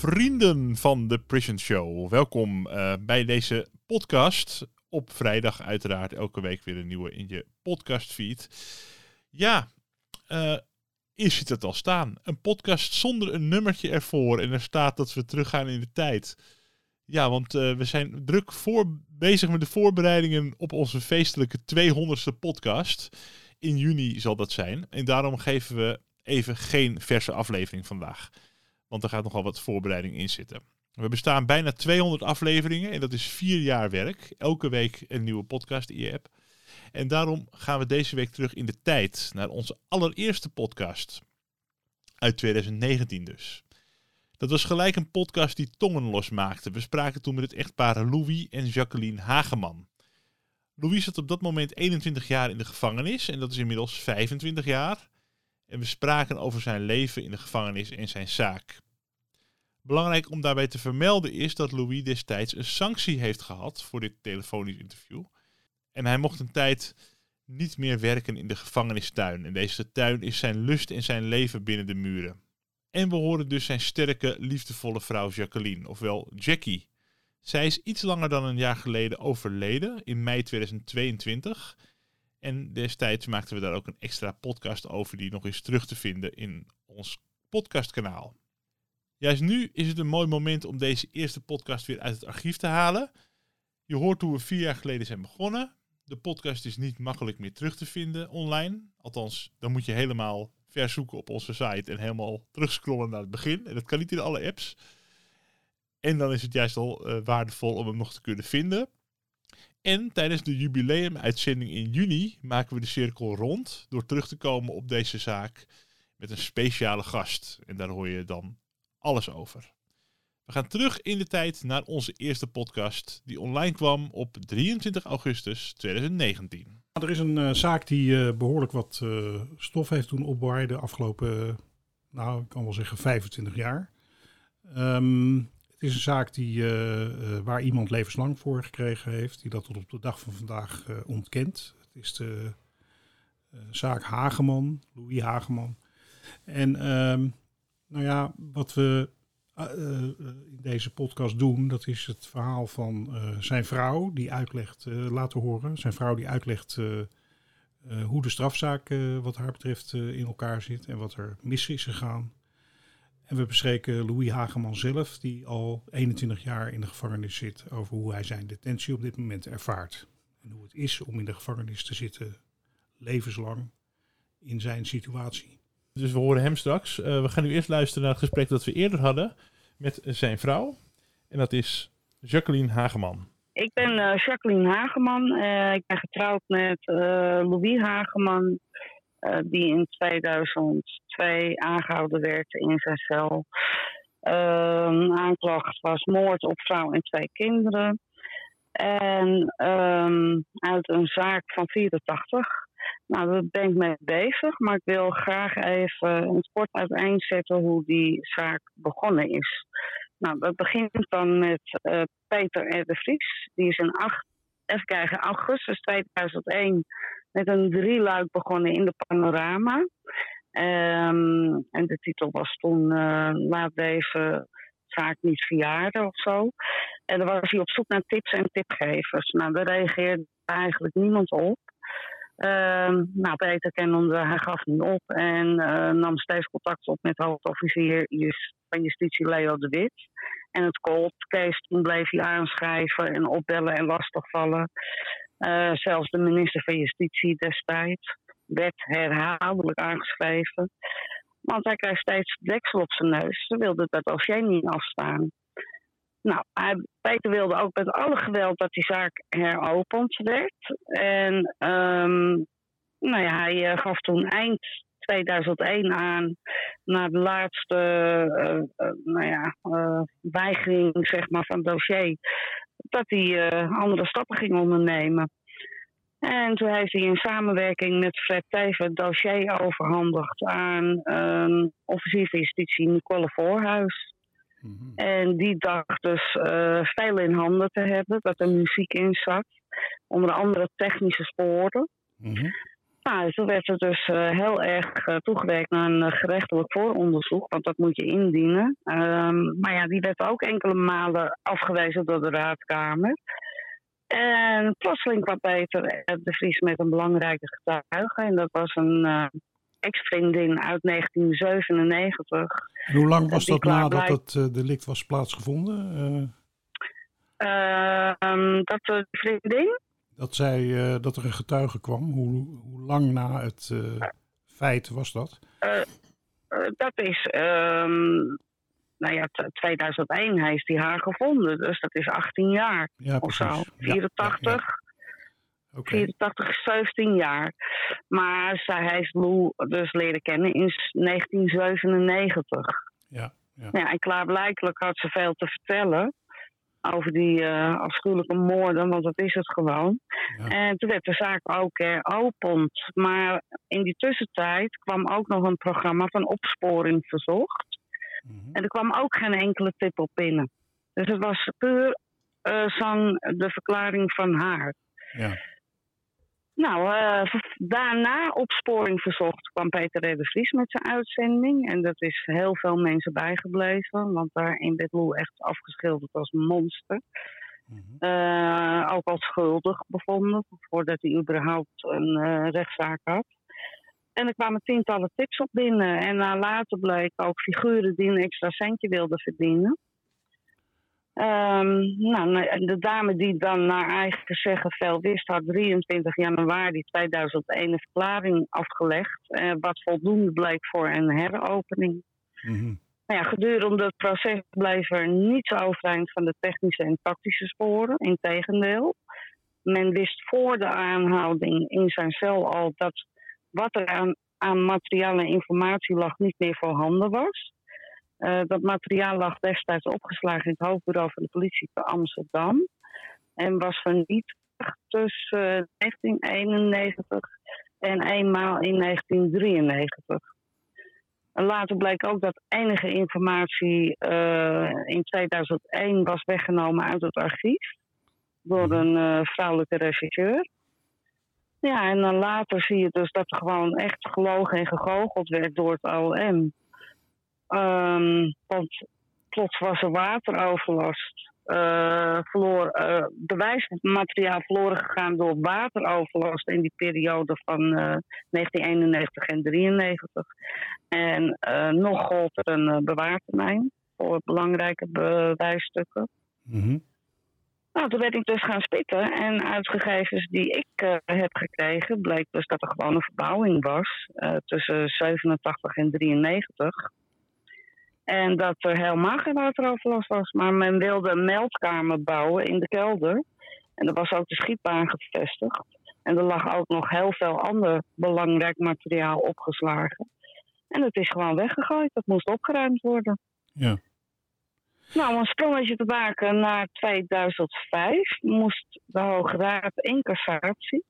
Vrienden van de Prison Show. Welkom eh, bij deze podcast. Op vrijdag uiteraard elke week weer een nieuwe in je podcastfeed. Ja, hier zit het al staan. Een podcast zonder een nummertje ervoor. En er staat dat we teruggaan in de tijd. Ja, want eh, we zijn druk voor, bezig met de voorbereidingen op onze feestelijke 200ste podcast. In juni zal dat zijn. En daarom geven we even geen verse aflevering vandaag. Want er gaat nogal wat voorbereiding in zitten. We bestaan bijna 200 afleveringen en dat is vier jaar werk. Elke week een nieuwe podcast in je app. En daarom gaan we deze week terug in de tijd naar onze allereerste podcast. Uit 2019 dus. Dat was gelijk een podcast die tongen losmaakte. We spraken toen met het echtpaar Louis en Jacqueline Hageman. Louis zat op dat moment 21 jaar in de gevangenis en dat is inmiddels 25 jaar. En we spraken over zijn leven in de gevangenis en zijn zaak. Belangrijk om daarbij te vermelden is dat Louis destijds een sanctie heeft gehad voor dit telefonisch interview. En hij mocht een tijd niet meer werken in de gevangenistuin. En deze tuin is zijn lust en zijn leven binnen de muren. En we horen dus zijn sterke, liefdevolle vrouw Jacqueline, ofwel Jackie. Zij is iets langer dan een jaar geleden overleden, in mei 2022. En destijds maakten we daar ook een extra podcast over, die nog eens terug te vinden in ons podcastkanaal. Juist nu is het een mooi moment om deze eerste podcast weer uit het archief te halen. Je hoort hoe we vier jaar geleden zijn begonnen. De podcast is niet makkelijk meer terug te vinden online. Althans, dan moet je helemaal verzoeken op onze site en helemaal terugscrollen naar het begin. En dat kan niet in alle apps. En dan is het juist al eh, waardevol om hem nog te kunnen vinden. En tijdens de jubileumuitzending in juni maken we de cirkel rond door terug te komen op deze zaak met een speciale gast. En daar hoor je dan alles over. We gaan terug in de tijd naar onze eerste podcast, die online kwam op 23 augustus 2019. Er is een eh, zaak die eh, behoorlijk wat eh, stof heeft doen opwaaien de afgelopen, nou ik kan wel zeggen 25 jaar. Ehm, het is een zaak die, eh, eh, waar iemand levenslang voor gekregen heeft, die dat tot op de dag van vandaag eh, ontkent. Het is de zaak Hageman, Louis Hageman. En ehm, nou ja, wat we in deze podcast doen, dat is het verhaal van zijn vrouw die uitlegt, laten horen. Zijn vrouw die uitlegt hoe de strafzaak wat haar betreft in elkaar zit en wat er mis is gegaan. En we bespreken Louis Hageman zelf, die al 21 jaar in de gevangenis zit, over hoe hij zijn detentie op dit moment ervaart. En hoe het is om in de gevangenis te zitten, levenslang, in zijn situatie. Dus we horen hem straks. Eh, we gaan nu eerst luisteren naar het gesprek dat we eerder hadden met zijn vrouw. En dat is Jacqueline Hageman. Ik ben eh, Jacqueline Hageman. Eh, ik ben getrouwd met eh, Louis Hageman, eh, die in 2002 aangehouden werd in zijn cel. Ehm, aanklacht was moord op vrouw en twee kinderen. En ehm, uit een zaak van 84. Nou, daar ben ik mee bezig, maar ik wil graag even het kort uiteenzetten hoe die zaak begonnen is. Nou, dat begint dan met eh, Peter R. de Vries. Die is in acht, even kijken, augustus 2001 met een drieluik begonnen in de Panorama. Ehm, en de titel was toen eh, Laat deze zaak niet verjaarden of zo. En dan was hij op zoek naar tips en tipgevers. Nou, daar reageerde eigenlijk niemand op. Ehm, nou, Peter kende hij gaf niet op en eh, nam steeds contact op met hoofdofficier van justitie Leo de Wit. En het cold case, toen bleef hij aanschrijven en opbellen en lastigvallen. Uh, zelfs de minister van Justitie destijds werd herhaaldelijk aangeschreven. Want hij krijgt steeds deksel op zijn neus. Ze wilde dat dossier niet afstaan. Nou, hij, Peter wilde ook met alle geweld dat die zaak heropend werd. En um, nou ja, hij uh, gaf toen eind 2001 aan, na de laatste uh, nou ja, weigering zeg maar, van het dossier, dat hij andere stappen ging ondernemen. En toen heeft hij in samenwerking met Fred Teven het dossier overhandigd aan um, officier van justitie Nicole Voorhuis. Mm -hmm. En die dacht dus uh, veel in handen te hebben, dat er muziek in zat. Onder andere technische sporen. Mm -hmm. Nou, toen werd er dus uh, heel erg uh, toegewerkt naar een gerechtelijk vooronderzoek, want dat moet je indienen. Um, maar ja, die werd ook enkele malen afgewezen door de raadkamer. En plotseling kwam Peter de Vries met een belangrijke getuige. En dat was een uh, ex-vriendin uit 1997. En hoe lang was dat nadat het uh, delict was plaatsgevonden? Uh, um, dat de vriendin? Dat, zij, dat er een getuige kwam. Hoe, hoe lang na het feit was dat? dat is um, nou ja, 2001 heeft hij haar gevonden. Dus dat is 18 jaar ja, of zo. 84. Ja, ja, okay. 84, 17 jaar. Maar zij heeft Lou dus leren kennen in 1997. Ja, ja. ja en klaarblijkelijk had ze veel te vertellen over die uh, afschuwelijke moorden, want dat is het gewoon. Ja. En toen werd de zaak ook heropend. Maar in die tussentijd kwam ook nog een programma van opsporing verzocht. Mm-hmm. En er kwam ook geen enkele tip op binnen. Dus het was puur uh, zang de verklaring van haar. Ja. Nou, uh, daarna opsporing verzocht kwam Peter R. de Vries met zijn uitzending. En dat is heel veel mensen bijgebleven. Want daarin werd Lou echt afgeschilderd als monster. Mm-hmm. Uh, ook als schuldig bevonden, voordat hij überhaupt een uh, rechtszaak had. En er kwamen tientallen tips op binnen. En later bleek ook figuren die een extra centje wilden verdienen. Um, nou, de dame die dan naar eigen zeggen veel wist, had 23 januari 2001 een verklaring afgelegd. Uh, wat voldoende bleek voor een heropening. Nou ja, gedurende het proces bleef er niets overeind van de technische en tactische sporen. Integendeel. Men wist voor de aanhouding in zijn cel al dat wat er aan, aan materiaal en informatie lag niet meer voorhanden was. Uh, dat materiaal lag destijds opgeslagen in het hoofdbureau van de politie te Amsterdam. En was vernietigd tussen uh, 1991 en eenmaal in 1993. En later bleek ook dat enige informatie uh, in 2001 was weggenomen uit het archief door een uh, vrouwelijke rechercheur. Ja, en dan later zie je dus dat er gewoon echt gelogen en gegoocheld werd door het OM. Um, want plots was er wateroverlast. Uh, verloor, uh, bewijsmateriaal verloren gegaan door wateroverlast in die periode van uh, 1991 en 1993. En nog gold er een bewaartermijn voor belangrijke bewijsstukken. Mm -hmm. Nou, toen werd ik dus gaan spitten. En uit gegevens die ik heb gekregen, bleek dus dat er gewoon een verbouwing was tussen 87 en 93. En dat er helemaal geen wateroverlast was. Maar men wilde een meldkamer bouwen in de kelder. En er was ook de schietbaan gevestigd. En er lag ook nog heel veel ander belangrijk materiaal opgeslagen. En het is gewoon weggegooid. Dat moest opgeruimd worden. Ja. Nou, een sprongetje te maken naar 2005 moest de Hoge Raad in cassatie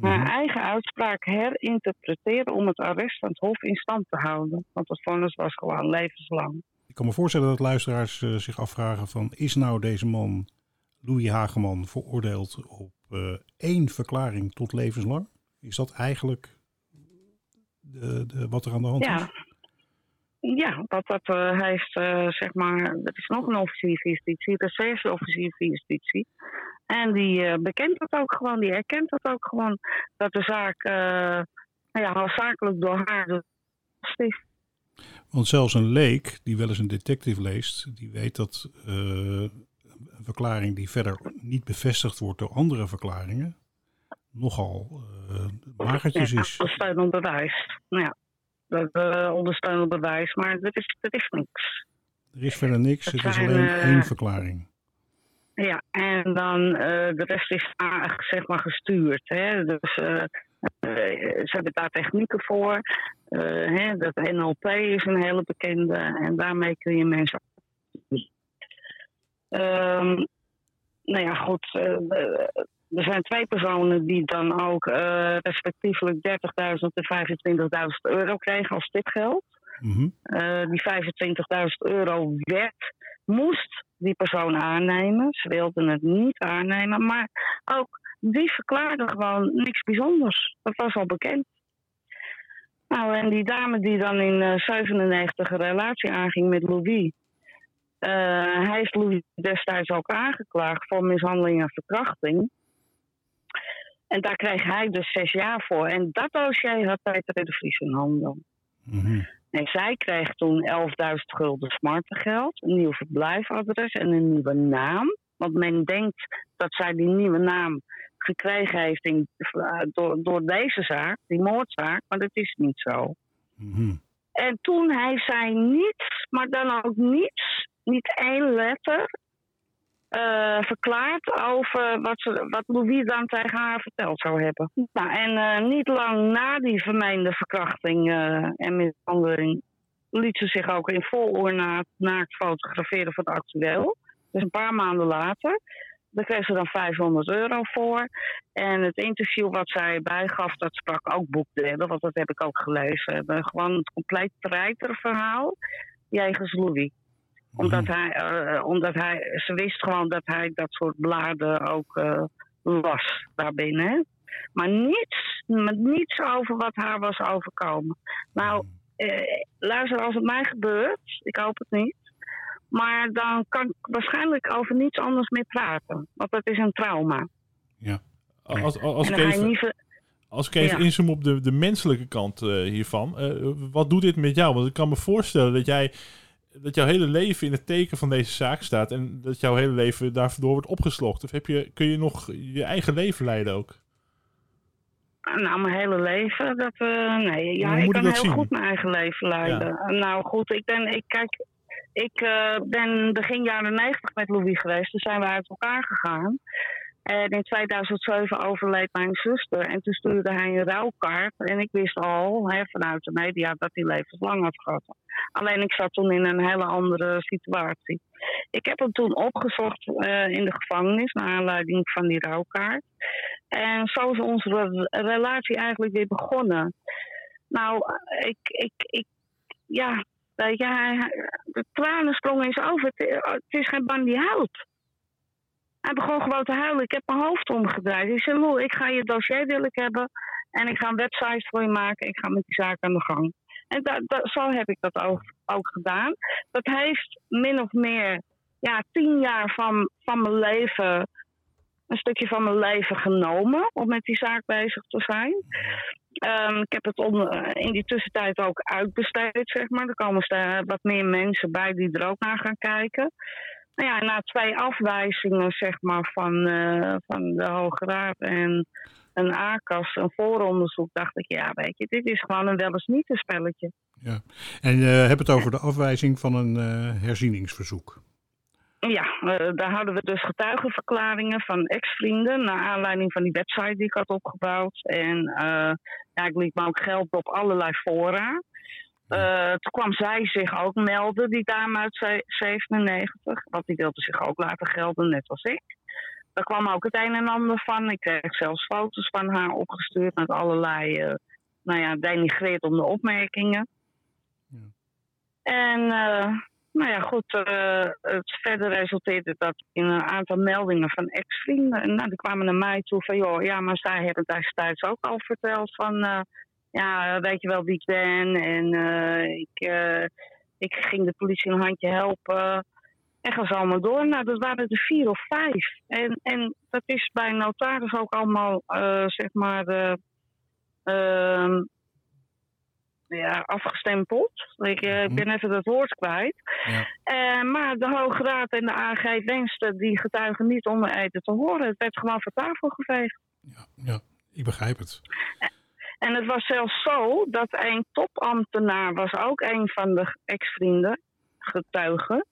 haar Mhm. eigen uitspraak herinterpreteren om het arrest van het Hof in stand te houden. Want het vonnis was gewoon levenslang. Ik kan me voorstellen dat luisteraars eh, zich afvragen van... is nou deze man, Louis Hageman, veroordeeld op eh, één verklaring tot levenslang? Is dat eigenlijk de, de, wat er aan de hand Ja. is? Ja, wat dat eh, heeft, eh, zeg maar, dat is nog een officier van justitie, de rechercheofficier van justitie. En die eh, bekent dat ook gewoon, die erkent dat ook gewoon, dat de zaak, eh nou ja, hoofdzakelijk door haar is. Want zelfs een leek die wel eens een detective leest, die weet dat uh, een verklaring die verder niet bevestigd wordt door andere verklaringen, nogal uh, magertjes ja, is. Ondersteunend bewijs. Nou ja, dat uh, ondersteunend bewijs, maar dat is, dat is niks. Er is verder niks, het is alleen één verklaring. Ja, en dan de rest is zeg maar gestuurd. Hè? Dus ze hebben daar technieken voor. hè, dat NLP is een hele bekende en daarmee kun je mensen. Um, nou ja, goed. er zijn twee personen die dan ook respectievelijk 30.000 en 25.000 euro kregen als tipgeld. Mm -hmm. die 25.000 euro werd, moest die persoon aannemen. Ze wilden het niet aannemen, maar ook die verklaarde gewoon niks bijzonders. Dat was al bekend. Nou, en die dame die dan in uh, 97 een relatie aanging met Louis. Uh, hij heeft Louis destijds ook aangeklaagd voor mishandeling en verkrachting. En daar kreeg hij dus zes jaar voor. En dat dossier had Peter de Vries in handen. Mm. En zij kreeg toen 11.000 gulden smartengeld, een nieuw verblijfadres en een nieuwe naam. Want men denkt dat zij die nieuwe naam gekregen heeft in, door, door deze zaak, die moordzaak, maar dat is niet zo. Mm -hmm. En toen hij zei niets, maar dan ook niets, niet één letter, uh, verklaard over wat, ze, wat Louis dan tegen haar verteld zou hebben. Nou, en uh, niet lang na die vermeende verkrachting uh, en mishandeling liet ze zich ook in vol oornaat naakt fotograferen voor het actueel. Dus een paar maanden later. Daar kreeg ze dan 500 euro voor. En het interview wat zij bijgaf, dat sprak ook boekdelen, want dat heb ik ook gelezen. Gewoon het compleet verhaal jegens Louis omdat hij, uh, omdat hij, ze wist gewoon dat hij dat soort bladen ook uh, las daarbinnen. Maar niets, met niets over wat haar was overkomen. Nou, uh, luister, als het mij gebeurt, ik hoop het niet. Maar dan kan ik waarschijnlijk over niets anders meer praten. Want dat is een trauma. Ja. Als, als, als ik even, niet... als ik even ja. inzoom op de, de menselijke kant hiervan. wat doet dit met jou? Want ik kan me voorstellen dat jij dat jouw hele leven in het teken van deze zaak staat en dat jouw hele leven daardoor wordt opgeslokt? Of heb je, kun je nog je eigen leven leiden ook? Nou, mijn hele leven, dat, uh, nee, ja, ik kan heel zien? goed mijn eigen leven leiden. Ja. Nou goed, ik ben, ik kijk, ik uh, ben begin jaren 90 met Louis geweest, toen zijn we uit elkaar gegaan. En in 2007 overleed mijn zuster. En toen stuurde hij een rouwkaart. En ik wist al hè, vanuit de media dat hij levenslang had gehad. Alleen ik zat toen in een hele andere situatie. Ik heb hem toen opgezocht uh, in de gevangenis. Naar aanleiding van die rouwkaart. En zo is onze relatie eigenlijk weer begonnen. Nou, ik, ik, ik ja, weet je, de tranen sprongen eens over. Het, het is geen man die huilt. Hij begon gewoon te huilen. Ik heb mijn hoofd omgedraaid. Ik zei, Moe, ik ga je dossier wil hebben. En ik ga een website voor je maken. Ik ga met die zaak aan de gang. En dat, dat, zo heb ik dat ook, ook gedaan. Dat heeft min of meer ja, tien jaar van, van mijn leven, een stukje van mijn leven genomen om met die zaak bezig te zijn. Um, ik heb het on, in die tussentijd ook uitbesteed, zeg maar. Er komen wat meer mensen bij die er ook naar gaan kijken. Nou ja, na twee afwijzingen zeg maar, van, uh, van de Hoge Raad en een ACAS, een vooronderzoek, dacht ik, ja, weet je, dit is gewoon een wel eens niet een spelletje. Ja, en uh, heb het over de afwijzing van een uh, herzieningsverzoek. Ja, daar hadden we dus getuigenverklaringen van ex-vrienden naar aanleiding van die website die ik had opgebouwd. En ja, ik liet me ook geld op allerlei fora. Uh, toen kwam zij zich ook melden, die dame uit 97. Want die wilde zich ook laten gelden, net als ik. Daar kwam ook het een en ander van. Ik kreeg zelfs foto's van haar opgestuurd met allerlei, uh, nou ja, denigreerde opmerkingen. Ja. En, uh, nou ja, goed, het verder resulteerde dat in een aantal meldingen van ex-vrienden. En nou, die kwamen naar mij toe van, joh, ja, maar zij hebben destijds ook al verteld van ja, weet je wel wie ik ben. En uh, ik, uh, ik ging de politie een handje helpen. En ga ze allemaal door. Nou, dat waren er vier of vijf. En, en dat is bij een notaris ook allemaal, uh, zeg maar, ehm, ja, afgestempeld. Ik, eh, ik ben even het woord kwijt. Ja. Eh, maar de Hoge Raad en de AG wensten die getuigen niet om eten te horen. Het werd gewoon van tafel geveegd. Ja, ja, ik begrijp het. En het was zelfs zo dat een topambtenaar was ook een van de ex-vrienden, getuigen.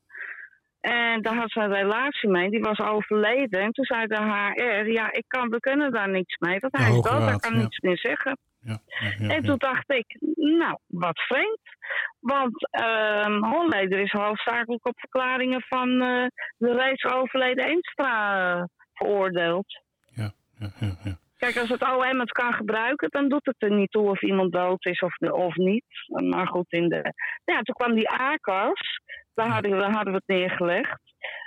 En daar had ze een relatie mee, die was overleden. En toen zei de HR, ja, ik kan, we kunnen daar niks mee, want De hij is Hoge dood, hij kan ja. niets meer zeggen. Ja, En toen dacht ik, nou, wat vreemd. Want Holleder is hoofdzakelijk op verklaringen van eh, de reeds overleden Eenstra eh, veroordeeld. ja, ja, ja. Kijk, als het OM het kan gebruiken, dan doet het er niet toe of iemand dood is of, of niet. Maar goed, in de... ja, toen kwam die ACAS, daar hadden, we- daar hadden we het neergelegd.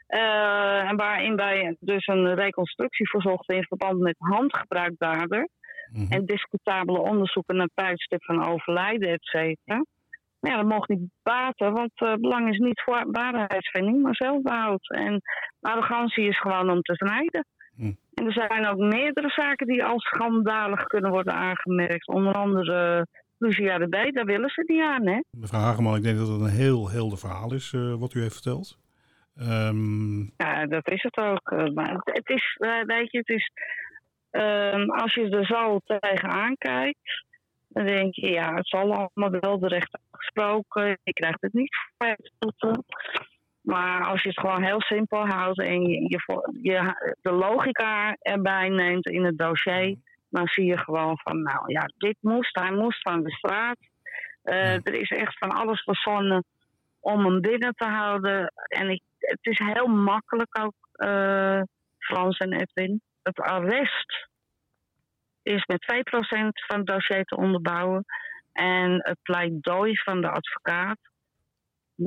En waarin wij dus een reconstructie verzochten in verband met handgebruikdader Mhm. en discutabele onderzoeken naar tijdstip van overlijden, et cetera. Maar ja, dat mocht niet baten, want eh belang is niet voor waarheidsvinding, maar zelfbehoud. En arrogantie is gewoon om te snijden. Hm. En er zijn ook meerdere zaken die als schandalig kunnen worden aangemerkt. Onder andere uh, Lucia de B, daar willen ze niet aan, hè? Mevrouw Hageman, ik denk dat het een heel helder verhaal is eh, wat u heeft verteld. Ehm, Ja, dat is het ook. Eh, Maar het, is, eh, weet je, het is... ehm, als je er zo tegenaan kijkt, dan denk je, ja, het zal allemaal wel de recht gesproken. Je krijgt het niet voor. Maar als je het gewoon heel simpel houdt en je, je, de logica erbij neemt in het dossier, dan zie je gewoon van, nou ja, dit moest, hij moest van de straat. Eh. Er is echt van alles verzonnen om hem binnen te houden. En ik, het is heel makkelijk ook, eh, Frans en Edwin. Het arrest is met 2% van het dossier te onderbouwen. En het pleidooi van de advocaat 99%.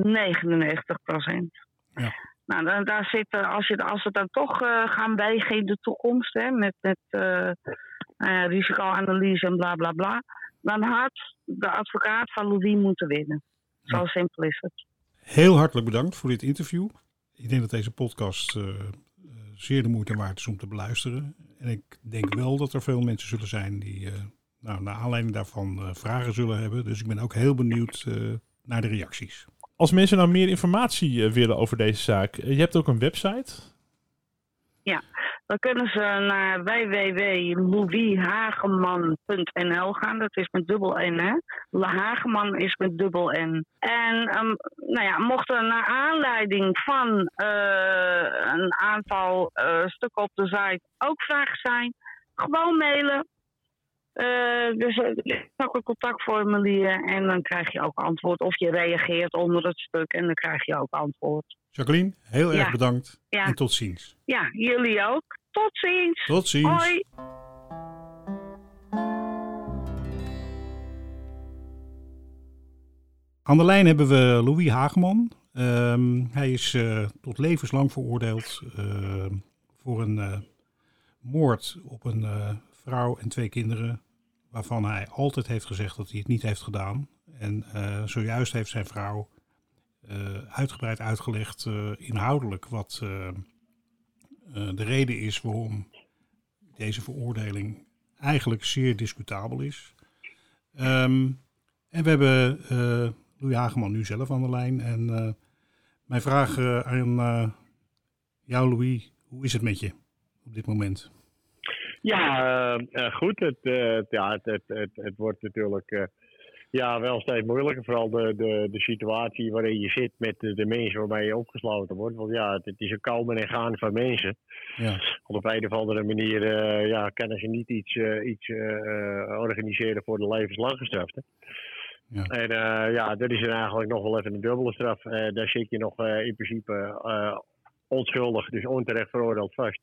Ja. Nou, dan, daar zitten, als, je, als we dan toch eh, gaan wegen in de toekomst, hè, met, met eh, eh, risicoanalyse en bla bla bla, dan had de advocaat van Louis moeten winnen. Zo simpel is het. heel hartelijk bedankt voor dit interview. Ik denk dat deze podcast eh, eh, zeer de moeite waard is om te beluisteren. En ik denk wel dat er veel mensen zullen zijn die eh, nou, naar aanleiding daarvan eh, vragen zullen hebben. Dus ik ben ook heel benieuwd eh, naar de reacties. Als mensen nou meer informatie eh, willen over deze zaak, eh, je hebt ook een website. Dan kunnen ze naar www.louishageman.nl gaan. Dat is met dubbel N, hè? Hageman is met dubbel N. En ehm, nou ja, mocht er naar aanleiding van eh, een aantal eh, stukken op de site ook vragen zijn, gewoon mailen. Eh, dus er is ook een contactformulier en dan krijg je ook antwoord. Of je reageert onder het stuk en dan krijg je ook antwoord. Jacqueline, heel erg Ja. bedankt Ja. en tot ziens. Ja, jullie ook. Tot ziens. Tot ziens. Hoi. Aan de lijn hebben we Louis Hageman. Ehm, hij is eh, tot levenslang veroordeeld eh, voor een eh, moord op een eh, vrouw en twee kinderen. Waarvan hij altijd heeft gezegd dat hij het niet heeft gedaan. En eh, zojuist heeft zijn vrouw eh, uitgebreid uitgelegd eh, inhoudelijk wat de reden is waarom deze veroordeling eigenlijk zeer discutabel is. Ehm, en we hebben Louis Hageman nu zelf aan de lijn. En mijn vraag aan jou, Louis, hoe is het met je op dit moment? Ja, eh, eh, goed. Het, eh, het- ja, het, het, het, het wordt natuurlijk ja, wel steeds moeilijker. Vooral de, de, de situatie waarin je zit met de, de mensen waarmee je opgesloten wordt. Want ja, het, het is een komen en gaan van mensen. Ja, Want op een of andere manier ja, kunnen ze niet iets, iets organiseren voor de levenslang gestrafte. Ja. En ja, dat is eigenlijk nog wel even een dubbele straf. Daar zit je nog in principe onschuldig, dus onterecht veroordeeld vast.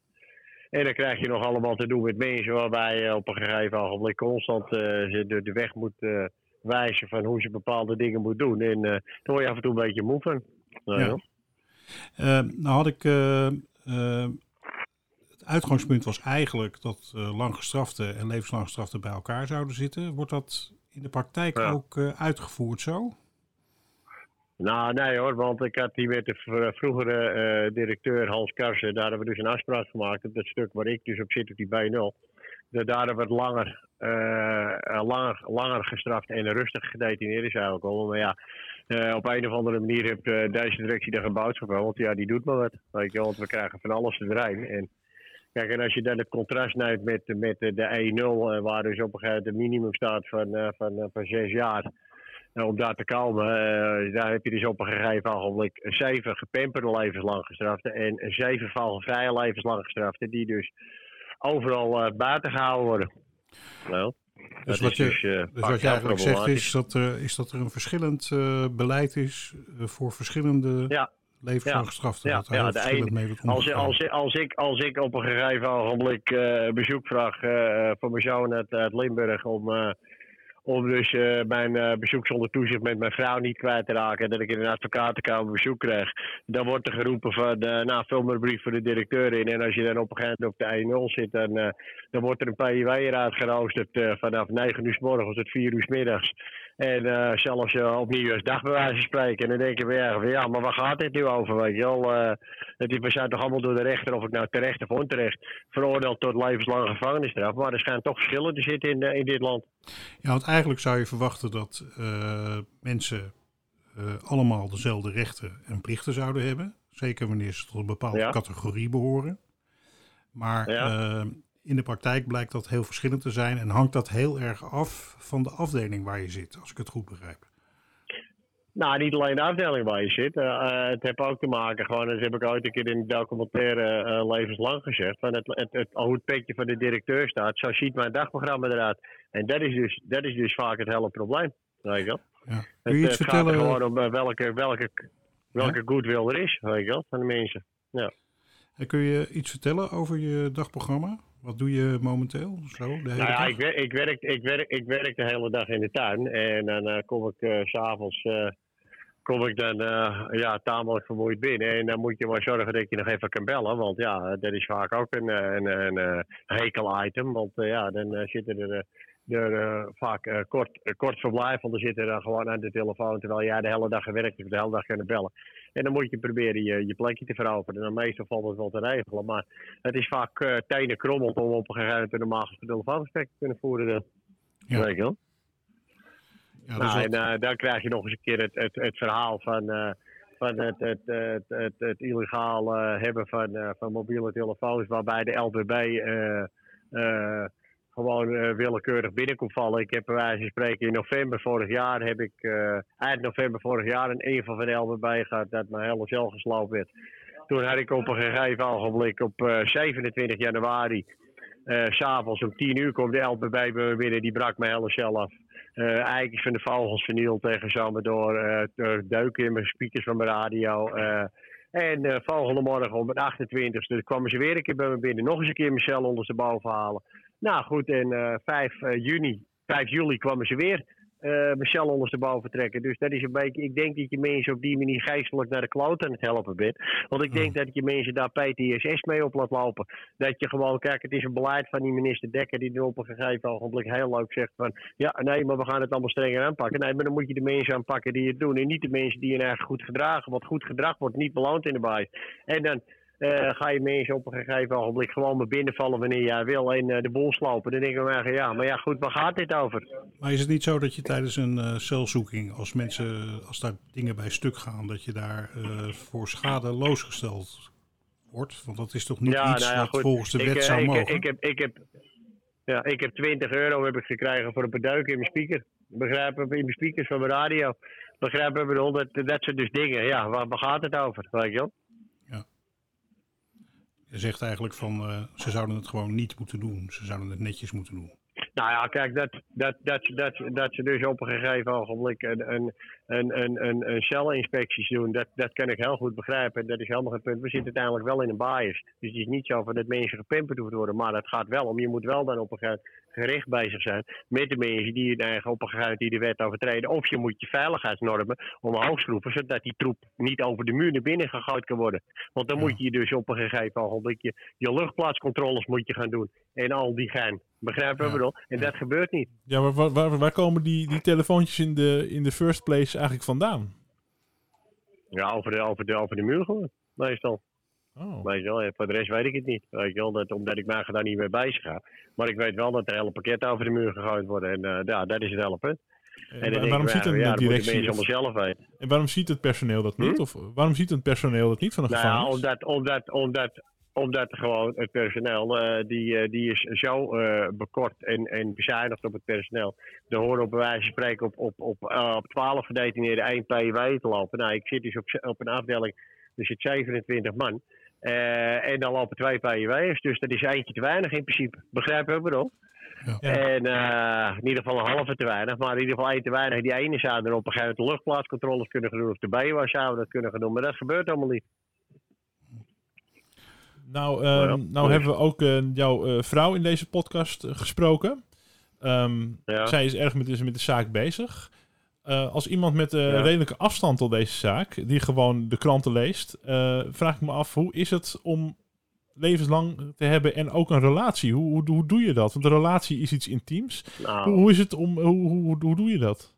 En dan krijg je nog allemaal te doen met mensen waarbij je op een gegeven ogenblik constant eh, ze de, de weg moet eh, wijzen van hoe ze bepaalde dingen moet doen. En eh daar word je af en toe een beetje moe van. Nou, Ja. ja. Nou had ik. het uitgangspunt was eigenlijk dat eh lang gestrafte en levenslang gestrafte bij elkaar zouden zitten. Wordt dat in de praktijk Ja. ook uitgevoerd zo? Nou, nee hoor, want ik had hier met de vroegere eh, directeur Hans Karsen, daar hebben we dus een afspraak gemaakt dat stuk waar ik dus op zit op die B0. daar wat langer, uh, langer, langer gestraft en rustig gedetineerd is eigenlijk al. Maar ja, op een of andere manier heeft uh, deze directie een boodschap van. Want ja, die doet maar wat. Weet je, want we krijgen van alles te. En kijk, en als je dan het contrast neemt met, met de E0, waar dus op een gegeven moment een minimum staat van, van, van zes jaar. Nou, om daar te komen, uh, daar heb je dus op een gegeven ogenblik zeven gepemperde levenslang gestraften en zeven valvrije levenslang gestraften, die dus overal uh, buiten gehouden worden. Nou, dus wat, je, dus, uh, dus wat je eigenlijk zegt is dat, er, is dat er een verschillend beleid is voor verschillende ja. levenslang gestraften. Ja, ja, de een, als, als, als, ik, als ik op een gegeven ogenblik bezoek vraag voor mijn zoon uit, uit Limburg om om dus uh, mijn uh, bezoek zonder toezicht met mijn vrouw niet kwijt te raken. Dat ik in een advocatenkamer bezoek krijg. Dan wordt er geroepen van, uh, nou, vul maar een brief voor de directeur in. En als je dan op een gegeven moment op de 1-0 zit, dan, dan wordt er een PIW eruit geroosterd vanaf 9 uur s morgens tot 4 uur s middags. En uh, zelfs uh, opnieuw als dagbewijzen spreken. En dan denken we ja, ja, maar waar gaat dit nu over? Weet je wel? Uh, het, we zijn toch allemaal door de rechter, of ik nou terecht of onterecht, veroordeeld tot levenslange gevangenisstraf. Maar er schijnt toch verschillen te zitten in, in dit land. Ja, want eigenlijk zou je verwachten dat mensen allemaal dezelfde rechten en plichten zouden hebben. Zeker wanneer ze tot een bepaalde categorie behoren. Maar ja in de praktijk blijkt dat heel verschillend te zijn en hangt dat heel erg af van de afdeling waar je zit, als ik het goed begrijp. Nou, niet alleen de afdeling waar je zit. Uh, het heeft ook te maken, gewoon, dat heb ik ooit een keer in de documentaire uh, levenslang gezegd, van het, het, het, hoe het petje van de directeur staat. Zo ziet mijn dagprogramma eruit. En dat is dus, dat is dus vaak het hele probleem. Weet je wel? Ja. Kun je het, iets het vertellen? gaat gewoon om welke, welke, welke ja? goodwill er is, weet je wel, van de mensen. Ja. En kun je iets vertellen over je dagprogramma? Wat doe je momenteel? Zo, de hele nou ja, ik, werk, ik, werk, ik, werk, ik werk de hele dag in de tuin. En dan uh, kom ik uh, s'avonds uh, kom ik dan ja, tamelijk vermoeid binnen. En dan moet je maar zorgen dat je nog even kan bellen. Want ja, dat is vaak ook een, een, een, een hekel-item. Want ja, dan zitten er er vaak kort, kort verblijf. Want dan zitten er gewoon aan de telefoon terwijl jij de hele dag gewerkt hebt, de hele dag kunnen bellen. En dan moet je proberen je, je plekje te veroveren. En dan meestal valt het wel te regelen. Maar het is vaak uh, tenen krommeld om op een gegeven moment een normaal telefoongesprek te kunnen voeren. Ja. Weet je wel? Ja, nou, en uh, dan krijg je nog eens een keer het, het, het verhaal van, uh, van het, het, het, het, het illegaal hebben van, van mobiele telefoons, waarbij de LBB gewoon uh, willekeurig binnenkomt vallen. Ik heb bij wijze van spreken in november vorig jaar, heb ik uh, eind november vorig jaar een EVA van de LBB gehad dat mijn hele cel gesloopt werd. Toen had ik op een gegeven ogenblik op uh, eh, 27 januari, s'avonds om 10 uur, komt de LBB bij me binnen, die brak mijn hele cel af. Uh, eikens van de vogels vernield tegen zomer door, duiken in mijn speakers van mijn radio. en volgende morgen om het 28e kwamen ze weer een keer bij me binnen, nog eens een keer mijn cel ondersteboven halen. Nou goed, en uh, 5 juni, 5 juli kwamen ze weer uh, Michel ondersteboven trekken. Dus dat is een beetje, ik denk dat je mensen op die manier geestelijk naar de kloot aan het helpen bent. Want ik denk dat je mensen daar PTSS mee op laat lopen. Dat je gewoon, kijk, het is een beleid van die minister Dekker die nu op een gegeven ogenblik heel leuk zegt van, ja, nee, maar we gaan het allemaal strenger aanpakken. Nee, maar dan moet je de mensen aanpakken die het doen en niet de mensen die je eigenlijk goed gedragen. Want goed gedrag wordt niet beloond in de baas. En dan uh, ga je mensen op een gegeven ogenblik gewoon maar binnenvallen wanneer jij wil en uh, de boel slopen. Dan denken we eigenlijk, ja, maar ja, goed, waar gaat dit over? Maar is het niet zo dat je tijdens een uh, celzoeking, als mensen, als daar dingen bij stuk gaan, dat je daar voor schade loosgesteld wordt? Want dat is toch niet ja, iets nou ja, wat volgens de wet zou ik, mogen? Ik, heb, ik, heb, ja, ik heb 20 euro heb ik gekregen voor een beduiken in mijn speaker. Begrijp in mijn speakers van mijn radio. Begrijp je, bedoel, dat, dat soort dus dingen. Ja, waar, waar gaat het over? Weet je wel? Je zegt eigenlijk van uh, ze zouden het gewoon niet moeten doen. Ze zouden het netjes moeten doen. Nou ja, kijk, dat, dat, dat, dat, dat ze dus op een gegeven ogenblik een, een, een, een, een, celinspecties doen, dat, dat kan ik heel goed begrijpen. Dat is helemaal geen punt. We zitten uiteindelijk wel in een bias. Dus het is niet zo van dat mensen gepimperd hoeven worden, maar het gaat wel om. Je moet wel dan op een gegeven moment gericht bezig zijn met de mensen die het eigen op een gegeven die de wet overtreden. Of je moet je veiligheidsnormen omhoog schroeven, zodat die troep niet over de muur naar binnen gegooid kan worden. Want dan moet je dus op een gegeven ogenblik je, je luchtplaatscontroles moet je gaan doen. En al die gaan. Begrijp je ik bedoel? En dat gebeurt niet. Ja, maar waar, waar, waar, komen die, die telefoontjes in de, in de first place eigenlijk vandaan? Ja, over de, over de, over de muur gewoon, meestal. Oh. Weet je wel, en voor de rest weet ik het niet. Weet je wel, dat, omdat ik mij daar niet mee bezig ga. Maar ik weet wel dat er hele pakketten over de muur gegooid worden. En eh, ja, dat is het hele punt. En, En waarom ziet ja, moeten directie... allemaal zelf weten. en waarom ziet het personeel dat niet? Hm? Of waarom ziet het personeel dat niet van de Nou ja, omdat, omdat, omdat, omdat gewoon het personeel, eh, die, eh, die is zo bekort en, en bezuinigd op het personeel. Er horen op wijze van spreken op, op, op, op 12 gedetineerden 1 PW te lopen. Nou, ik zit dus op, op een afdeling, er zit 27 man. Eh, en dan lopen twee PW's, dus dat is eentje te weinig in principe. Begrijp je wat ik bedoel? Ja. En eh, in ieder geval een halve te weinig, maar in ieder geval één te weinig. Die ene zou er op een gegeven moment de luchtplaatscontroles kunnen gaan doen, of de BWA zouden dat kunnen gaan doen, maar dat gebeurt allemaal niet. Nou, ehm, ja, nou hebben we ook eh, jouw eh, vrouw in deze podcast gesproken. Ehm, Ja. Zij is erg met, is met de zaak bezig. Eh, als iemand met Ja. redelijke afstand tot deze zaak, die gewoon de kranten leest, eh, vraag ik me af, hoe is het om levenslang te hebben en ook een relatie? Hoe, hoe, hoe doe je dat? Want een relatie is iets intiems. Nou, Hoe, hoe is het om, hoe, hoe, doe je dat?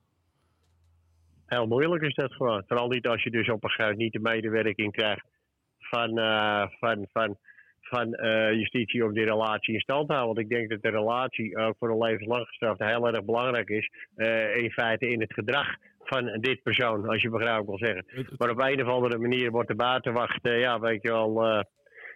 Heel moeilijk is dat gewoon. Vooral niet als je dus op een gegeven moment niet de medewerking krijgt van, van, van, van eh, justitie om die relatie in stand te houden. Want ik denk dat de relatie ook voor een levenslang gestraft heel erg belangrijk is. eh, in feite in het gedrag van dit persoon, als je begrijpt wat ik wil zeggen. Maar op een of andere manier wordt de buitenwacht, eh, ja, weet je wel,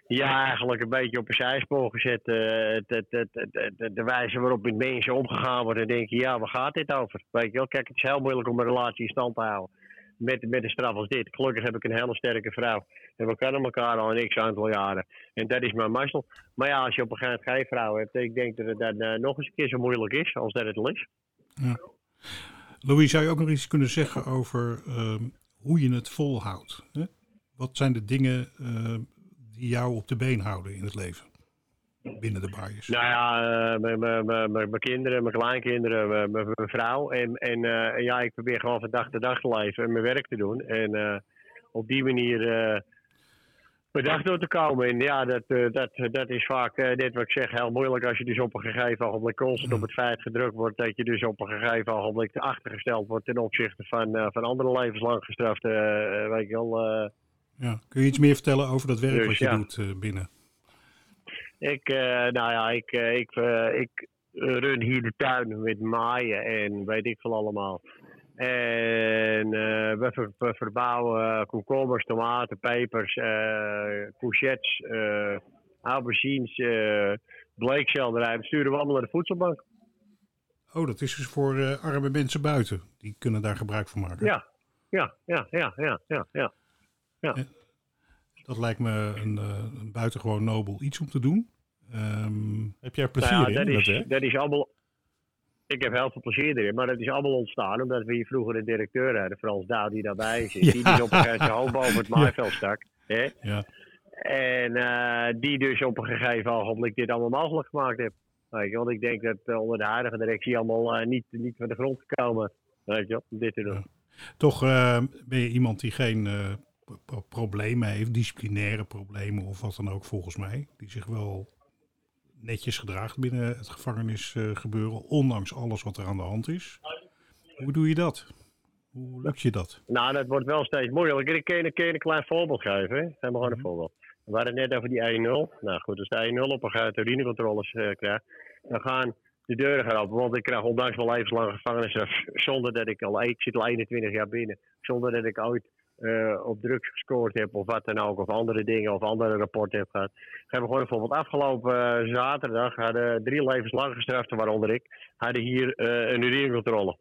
ja, eigenlijk een beetje op een zijspoor gezet. het- het- het- de wijze waarop met mensen omgegaan wordt, dan denk je, ja, waar gaat dit over? Weet je wel, kijk, het is heel moeilijk om een relatie in stand te houden. Met, met een straf als dit. Gelukkig heb ik een hele sterke vrouw. En we kennen elkaar al een x aantal jaren. En dat is mijn mazzel. Maar ja, als je op een gegeven moment geen vrouw hebt, ik denk dat het dan eh, nog eens een keer zo moeilijk is als dat het al is. Louis, zou je ook nog iets kunnen zeggen over ehm, hoe je het volhoudt? Hè? Wat zijn de dingen eh, die jou op de been houden in het leven? Binnen de baaiers. Nou ja, eh, mijn- kinderen, mijn kleinkinderen, mijn- vrouw. En, en eh, en ja, ik probeer gewoon van dag tot dag te leven en mijn werk te doen. En eh, op die manier per dag door te komen. En ja, dat, dat, dat is vaak, net wat ik zeg, heel moeilijk als je dus op een gegeven ogenblik constant op het feit gedrukt wordt. Dat je dus op een gegeven ogenblik achtergesteld wordt ten opzichte van, van andere levenslang gestrafte, weet je wel... Ja. Kun je iets meer vertellen over dat werk Dus wat je ja. doet binnen? Ik, eh, nou ja, ik, eh, ik, eh, ik run hier de tuin met maaien en weet ik veel allemaal. En we, ver- we verbouwen komkommers, tomaten, pepers, eh courgettes, eh aubergines, eh bleekselderij. Dat sturen we allemaal naar de voedselbank. Oh, dat is dus voor eh, arme mensen buiten. Die kunnen daar gebruik van maken. Ja, ja, ja, ja, ja, ja. ja. Dat lijkt me een, eh, een buitengewoon nobel iets om te doen. Ehm, Heb jij er plezier Nou ja, in? dat, dat is, dat is allemaal. Ik heb heel veel plezier erin, maar dat is allemaal ontstaan omdat we hier vroeger een directeur hadden, Frans Douw, die daarbij zit. Die Ja. dus op een gegeven moment hoofd boven het maaiveld stak. Hè? ja. En eh, die dus op een gegeven ogenblik dit allemaal mogelijk gemaakt heeft. Weet je, want ik denk dat eh, onder de huidige directie allemaal niet, niet van de grond gekomen. Weet je, wel, om dit te doen. Toch ben je iemand die geen pro- problemen heeft, disciplinaire problemen of wat dan ook volgens mij. Die zich wel netjes gedraagt binnen het gevangenisgebeuren, ondanks alles wat er aan de hand is. Hoe doe je dat? Hoe lukt je dat? Nou, dat wordt wel steeds moeilijker. Ik kan je een klein voorbeeld geven. Hè? Geef gewoon een Mhm. voorbeeld. We hadden het net over die 1-0. Nou goed, als de 1-0 op een urinecontroles eh, krijgt, dan gaan de deuren gaan open. Want ik krijg ondanks wel levenslange gevangenisstraf, zonder dat ik al, ik zit al 21 jaar binnen, zonder dat ik ooit eh, op drugs gescoord heb of wat dan ook, of andere dingen of andere rapporten heb gehad. Geef me gewoon een voorbeeld. Afgelopen eh, zaterdag hadden drie levenslange gestraften, waaronder ik, hadden hier eh, een urinecontrole.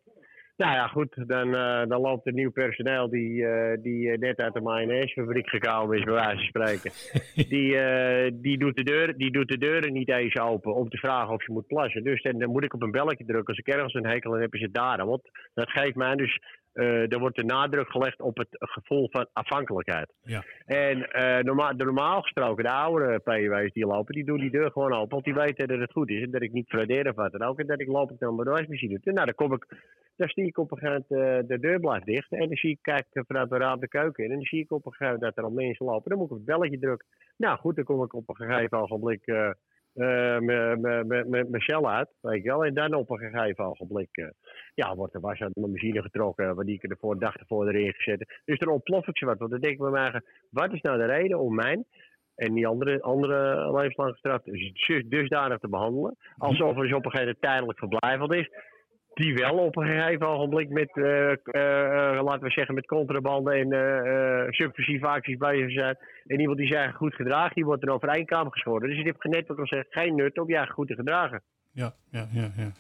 Nou ja, goed, dan, dan loopt er nieuw personeel die, die net uit de mayonaisefabriek gekomen is, bij wijze van spreken. die, die, doet de deur, die doet de deuren niet eens open om te vragen of je moet plassen. Dus dan, dan moet ik op een belletje drukken. Als ik ergens een hekel aan heb, is het daar. Want dat geeft mij dus, er wordt de nadruk gelegd op het gevoel van afhankelijkheid. Ja. En eh, normaal, de normaal gesproken, de oudere PW's die lopen, die doen die deur gewoon open. Want die weten dat het goed is en dat ik niet fraudeer of wat dan ook. En dat ik loop ik naar mijn wasmachine toe. Nou, dan kom ik dan zie ik op een gegeven moment, eh, de deur blijft dicht. En dan zie ik, kijk vanuit de raam de keuken in. En dan zie ik op een gegeven moment dat er al mensen lopen. Dan moet ik op het belletje drukken. Nou goed, dan kom ik op een gegeven ogenblik eh, eh, mijn cel uit. Weet je wel. En dan op een gegeven ogenblik eh, ja, wordt er was uit mijn machine getrokken. Die ik ervoor dag ervoor erin gezet. Dus dan ontplof ik ze wat. Want dan denk ik bij mij, wat is nou de reden om mijn En die andere, andere levenslange straf dus dusdanig te behandelen. Alsof er dus op een gegeven moment tijdelijk verblijvend is. Die wel op een gegeven ogenblik met, eh, eh, eh, laten we zeggen, met contrabanden en subversieve acties bezig zijn. En iemand die zich eigenlijk goed gedraagt, die wordt er over één kamer geschoren. Dus je hebt net wat ik al zeg, geen nut om je eigenlijk goed te gedragen. Ja, ja, ja. Ja,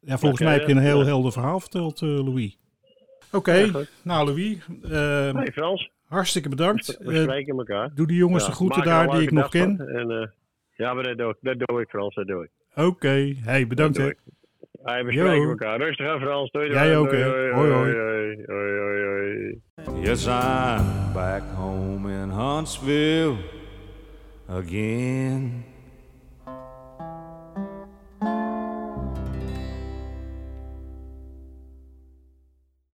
ja volgens mij heb je een heel helder verhaal verteld, Louis. Oké, Ja, nou Louis, Hey Frans, hartstikke bedankt. we spreken elkaar. doe die jongens Ja, de groeten daar die ik nog ken. En, ja, maar dat doe, ik, dat doe ik Frans, dat doe ik. Oké, hey, bedankt hè. Doe ik. Hey, we spreken Yo. elkaar. Rustig aan Frans. Doei, Jij ook, doei, hè. doei, Hoi, hoi. doei. Yes, I'm back home in Huntsville again.